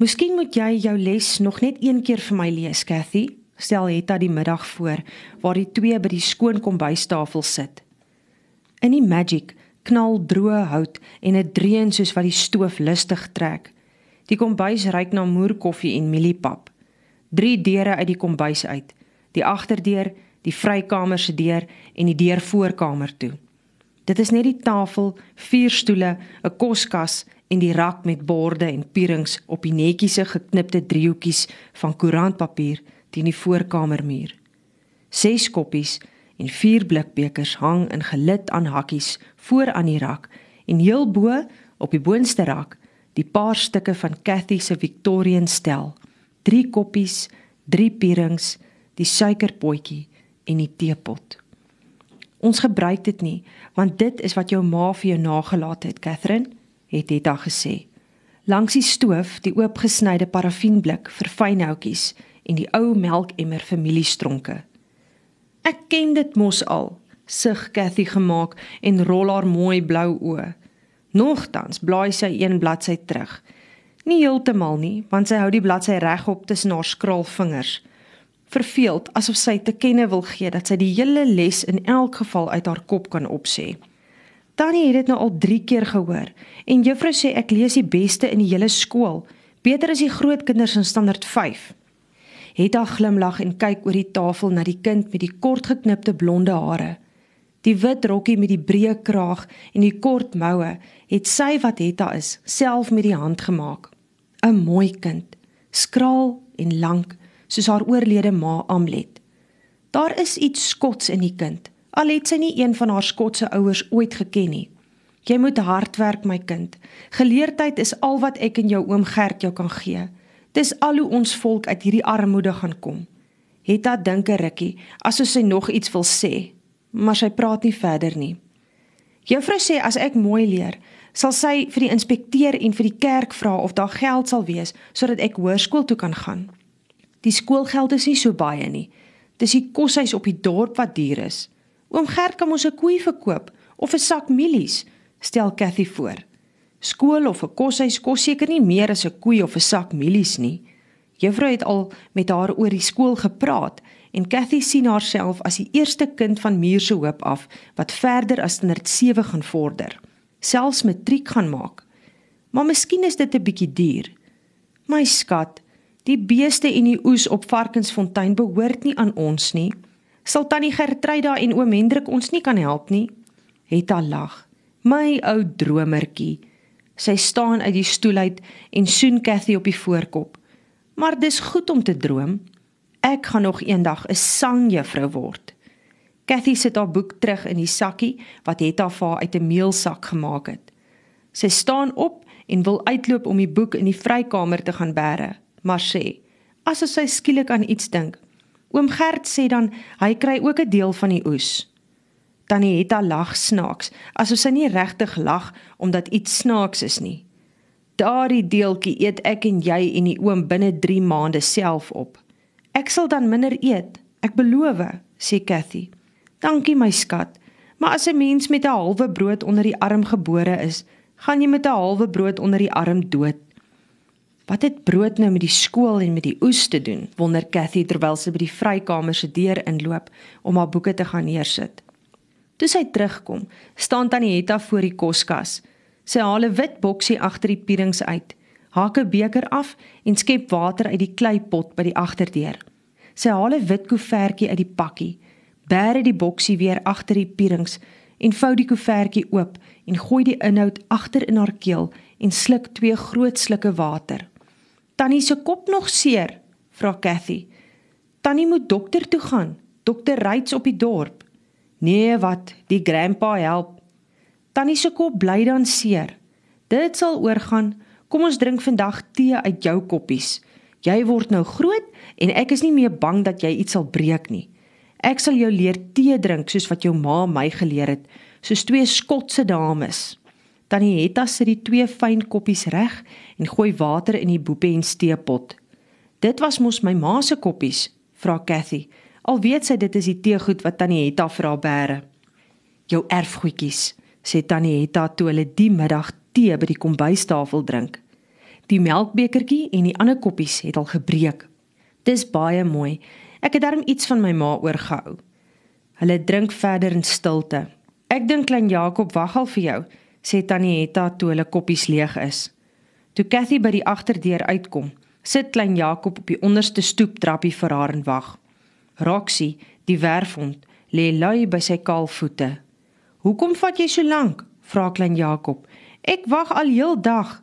Miskien moet jy jou les nog net een keer vir my lees, Cathy, stel Hetta die middag voor waar die twee by die skoon kombuistafel sit. In die magic knal droë hout en 'n dreun soos wat die stoof lustig trek. Die kombuis ruik na moerkoffie en mieliepap. Drie deure uit die kombuis uit. Die agterdeur, die vrykamer se deur en die deur voorkamer toe. Dit is net die tafel, vier stoele, 'n koskas en die rak met borde en pierings op die netjiese geknipte driehoekies van koerantpapier teen die voorkamermuur. Ses koppies en vier blikbekers hang in gelid aan hakkies voor aan die rak en heel bo op die boonste rak die paar stukke van Cathy se Victorian stel. Drie koppies, drie pierings, die suikerpotjie en die teepot. Ons gebruik dit nie want dit is wat jou ma vir jou nagelaat het, Catherine, het Etta gesê. Langs die stoof die oopgesnyde parafienblik vir fynhoutjies en die ou melkemmer familiestronke. Ek ken dit mos al, sug Cathy gemaak en rol haar mooi blou oë. Nogtans blaai sy een bladsy terug. Nie heeltemal nie, want sy hou die bladsy regop tussen haar skraal vingers. Verveeld asof sy te kenne wil gee dat sy die hele les in elk geval uit haar kop kan opsê. Tannie het dit nou al 3 keer gehoor en juffrou sê ek lees die beste in die hele skool, beter as die groot kinders in standaard 5. Hetta glimlag en kyk oor die tafel na die kind met die kortgeknipte blonde hare. Die wit rokkie met die breë kraag en die kort moue het sy wat Hetta is, self met die hand gemaak. 'n Mooi kind, skraal en lank soos haar oorlede ma Amlet. Daar is iets skots in die kind, al het sy nie een van haar skotse ouers ooit geken nie. Jy moet hard werk my kind. Geleerdheid is al wat ek en jou oom Gert jou kan gee. Dis al hoe ons volk uit hierdie armoede gaan kom. Hetta dink 'n rukkie, asof sy nog iets wil sê, maar sy praat nie verder nie. Juffrou sê as ek mooi leer, sal sy vir die inspekteur en vir die kerk vra of daar geld sal wees sodat ek hoërskool toe kan gaan. Die skoolgeld is nie so baie nie. Dis die koshuis op die dorp wat duur is. Oom Gert kan ons 'n koei verkoop of 'n sak mielies, stel Cathy voor. Skool of 'n koshuis kos seker nie meer as 'n koei of 'n sak mielies nie. Juffrou het al met haar oor die skool gepraat en Cathy sien haarself as die eerste kind van Muur se hoop af wat verder as 107 gaan vorder, selfs matriek gaan maak. Maar miskien is dit 'n bietjie duur. My skat, die beeste en die oes op Varkensfontein behoort nie aan ons nie. Sal tannie Gertruida en oom Hendrik ons nie kan help nie? Hetta lag. My ou dromertjie. Sy staan uit die stoel uit en soen Cathy op die voorkop. Maar dis goed om te droom. Ek gaan nog eendag 'n een sangjuffrou word. Cathy sit haar boek terug in die sakkie wat Hetta vir haar uit 'n meelsak gemaak het. Sy staan op en wil uitloop om die boek in die vrykamer te gaan bære, maar sê: "Asof sy skielik aan iets dink. Oom Gert sê dan hy kry ook 'n deel van die oes." Tannie Hetta lag snaaks, asof sy nie regtig lag omdat iets snaaks is nie. Daardie deeltjie eet ek en jy en die oom binne 3 maande self op. Ek sal dan minder eet, ek beloof, sê Cathy. Dankie my skat, maar as 'n mens met 'n halwe brood onder die arm gebore is, gaan jy met 'n halwe brood onder die arm dood. Wat het brood nou met die skool en met die oes te doen? Wonder Cathy terwyl sy by die vrykamer se deur inloop om haar boeke te gaan neersit. Toe sy terugkom, staan Tannie Hetta voor die koskas. Sy haal 'n wit boksie agter die pierings uit, haak 'n beker af en skep water uit die kleipot by die agterdeur. Sy haal 'n wit koevertjie uit die pakkie, bære die boksie weer agter die pierings en vou die koevertjie oop en gooi die inhoud agter in haar keel en sluk twee groot slukke water. Tannie se kop nog seer? vra Cathy. Tannie moet dokter toe gaan. Dokter Ryds op die dorp. Nee, wat? Die grandpa help. Tannie se kop bly dan seer. Dit sal oorgaan. Kom ons drink vandag tee uit jou koppies. Jy word nou groot en ek is nie meer bang dat jy iets sal breek nie. Ek sal jou leer tee drink soos wat jou ma my geleer het, soos twee Skotse dames. Tannie Hetta sit die twee fyn koppies reg en gooi water in die boepen's teepot. Dit was mos my ma se koppies, vra Cathy. Al weet sy dit is die teegoed wat Tannie Hetta vir haar bære. Jou erfgoedjies, sê Tannie Hetta toe hulle die middag tee by die kombuistafel drink. Die melkbekertjie en die ander koppies het al gebreek. Dis baie mooi. Ek het darm iets van my ma oorgehou. Hulle drink verder in stilte. Ek dink klein Jakob wag al vir jou, sê Tannie Hetta toe hulle koppies leeg is. Toe Cathy by die agterdeur uitkom, sit klein Jakob op die onderste stoeptrappie vir haar en wag. Roxy, die werfhond, lê lui by sy kaal voete. "Hoekom vat jy so lank?" vra klein Jakob. "Ek wag al heel dag."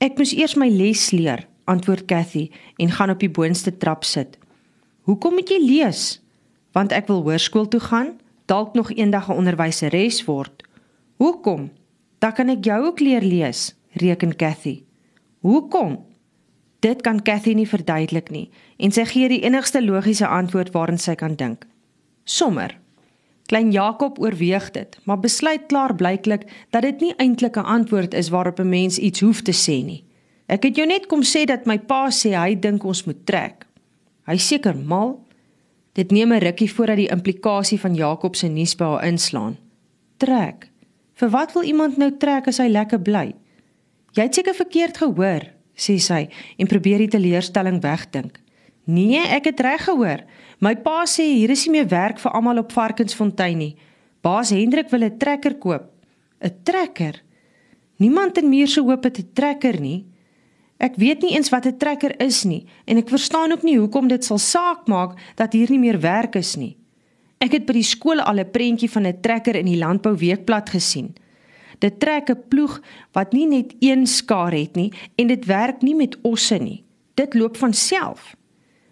"Ek moet eers my les leer," antwoord Cathy en gaan op die boonste trap sit. "Hoekom moet jy lees?" "Want ek wil hoërskool toe gaan, dalk nog eendag 'n onderwyseres word." "Hoekom?" "Dan kan ek jou ook leer lees," reken Cathy. "Hoekom?" Dit kan Cathy nie verduidelik nie en sy gee die enigste logiese antwoord waaraan sy kan dink. Sommer. Klein Jakob oorweeg dit, maar besluit klaar blyklik dat dit nie eintlik 'n antwoord is waarop 'n mens iets hoef te sê nie. Ek het jou net kom sê dat my pa sê hy dink ons moet trek. Hy seker mal. Dit neem 'n rukkie voordat die implikasie van Jakob se nuus by haar inslaan. Trek. Vir wat wil iemand nou trek as hy lekker bly? Jy het seker verkeerd gehoor, sê sy en probeer die teleurstelling wegdink. Nee, ek het reg gehoor. My pa sê hier is nie meer werk vir almal op Varkensfontein nie. Baas Hendrik wil 'n trekker koop. 'n Trekker? Niemand in Muur se hoop het 'n trekker nie. Ek weet nie eens wat 'n trekker is nie en ek verstaan ook nie hoekom dit sal saak maak dat hier nie meer werk is nie. Ek het by die skool al 'n prentjie van 'n trekker in die landbou weekblad gesien. Dit trek 'n ploeg wat nie net een skaar het nie en dit werk nie met osse nie. Dit loop van self.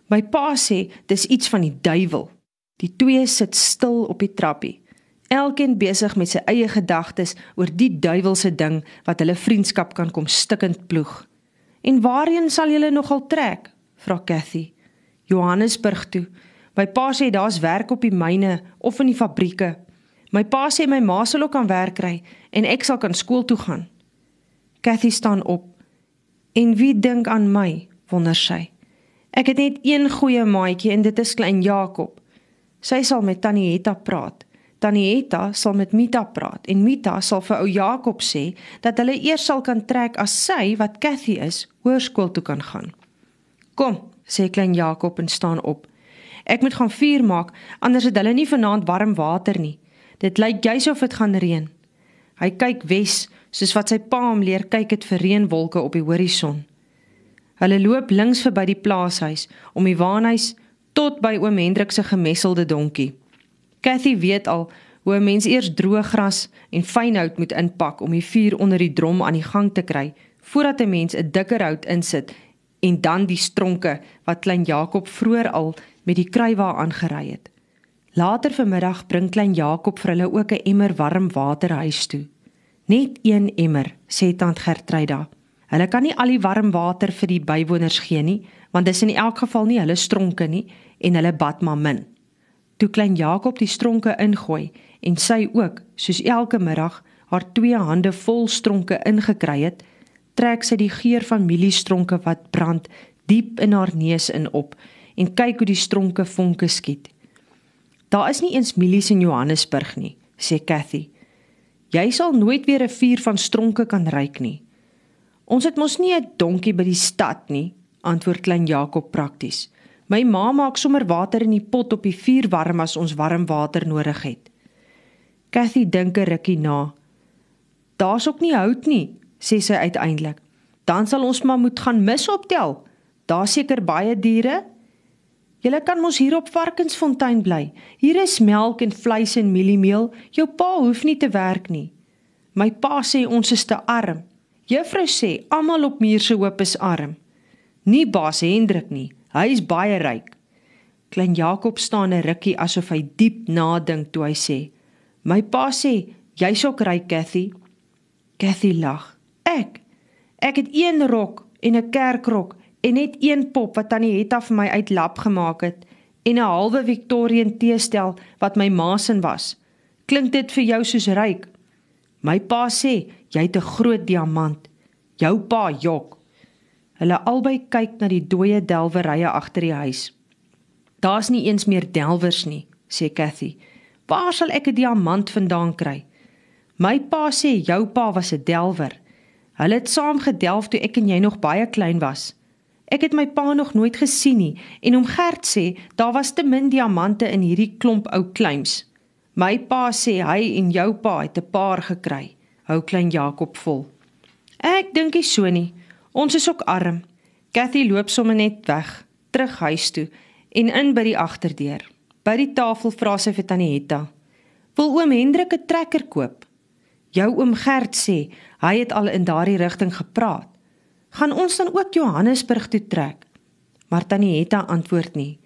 My pa sê dis iets van die duiwel. Die twee sit stil op die trappie. Elkeen besig met sy eie gedagtes oor die duiwelse ding wat hulle vriendskap kan kom stikkend ploeg. En waarheen sal julle nogal trek? vra Cathy. Johannesburg toe. My pa sê daar's werk op die myne of in die fabrieke. My pa sê my ma sal ook aan werk kry en ek sal kan skool toe gaan. Cathy staan op. En wie dink aan my? wonder sy. Ek het net een goeie maatjie en dit is klein Jakob. Sy sal met Tannie Hetta praat. Tannie Hetta sal met Mita praat en Mita sal vir ou Jakob sê dat hulle eers sal kan trek as sy wat Cathy is hoërskool toe kan gaan. Kom, sê klein Jakob en staan op. Ek moet gaan vuur maak anders het hulle nie vanaand warm water nie. Dit lyk juis of dit gaan reën. Hy kyk wes soos wat sy pa hom leer kyk het vir reënwolke op die horison. Hulle loop links verby die plaashuis om die waanhuis tot by oom Hendrik se gemesselde donkie. Cathy weet al hoe 'n mens eers droë gras en fynhout moet inpak om die vuur onder die drom aan die gang te kry voordat 'n mens 'n dikker hout insit en dan die stronke wat klein Jakob vroeër al met die kruiwa aangery het. Later vanmiddag bring klein Jakob vir hulle ook 'n emmer warm water huis toe. Net een emmer, sê tant Gertryda. Hulle kan nie al die warm water vir die bywoners gee nie, want dis in elk geval nie hulle stronke nie en hulle bad maar min. Toe klein Jakob die stronke ingooi en sy ook, soos elke middag, haar twee hande vol stronke ingekry het, trek sy die geur van mieliestronke wat brand diep in haar neus in op en kyk hoe die stronke vonke skiet. Daar is nie eens mielies in Johannesburg nie, sê Cathy. Jy sal nooit weer 'n vuur van stronke kan ruik nie. Ons het mos nie 'n donkie by die stad nie, antwoord klein Jakob prakties. My ma maak sommer water in die pot op die vuur warm as ons warm water nodig het. Cathy dink 'n rukkie na. Daar's ook nie hout nie, sê sy uiteindelik. Dan sal ons maar moet gaan mis optel. Daar's seker baie diere. Julle kan mos hier op Varkensfontein bly. Hier is melk en vleis en mieliemeel. Jou pa hoef nie te werk nie. My pa sê ons is te arm. Juffrou sê almal op Muur se hoop is arm. Nie baas Hendrik nie. Hy is baie ryk. Klein Jakob staan 'n rukkie asof hy diep nadink toe hy sê: "My pa sê jy's ook ryk, Cathy." Cathy lag. "Ek? Ek het een rok en 'n kerkrok en net een pop wat tannie Hetta vir my uit lap gemaak het en 'n halwe Victorian teestel wat my ma se was. Klink dit vir jou soos ryk?" My pa sê jy het 'n groot diamant. Jou pa jok. Hulle albei kyk na die dooie delwerye agter die huis. Daar's nie eens meer delwers nie, sê Cathy. Waar sal ek 'n diamant vandaan kry? My pa sê jou pa was 'n delwer. Hulle het saam gedelf toe ek en jy nog baie klein was. Ek het my pa nog nooit gesien nie en hom Gert sê daar was te min diamante in hierdie klomp ou claims. My pa sê hy en jou pa het 'n paar gekry. Hou klein Jakob vol. Ek dink nie so nie. Ons is ook arm. Cathy loop sommer net weg, terug huis toe en in by die agterdeur. By die tafel vra sy vir Tannie Hetta: "Wil oom Hendrik 'n trekker koop?" Jou oom Gert sê hy het al in daardie rigting gepraat gaan ons dan ook Johannesburg toe trek? Maar Tannie Hetta antwoord nie.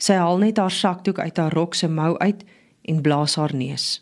Sy haal net haar sakdoek uit haar rok se mou uit en blaas haar neus.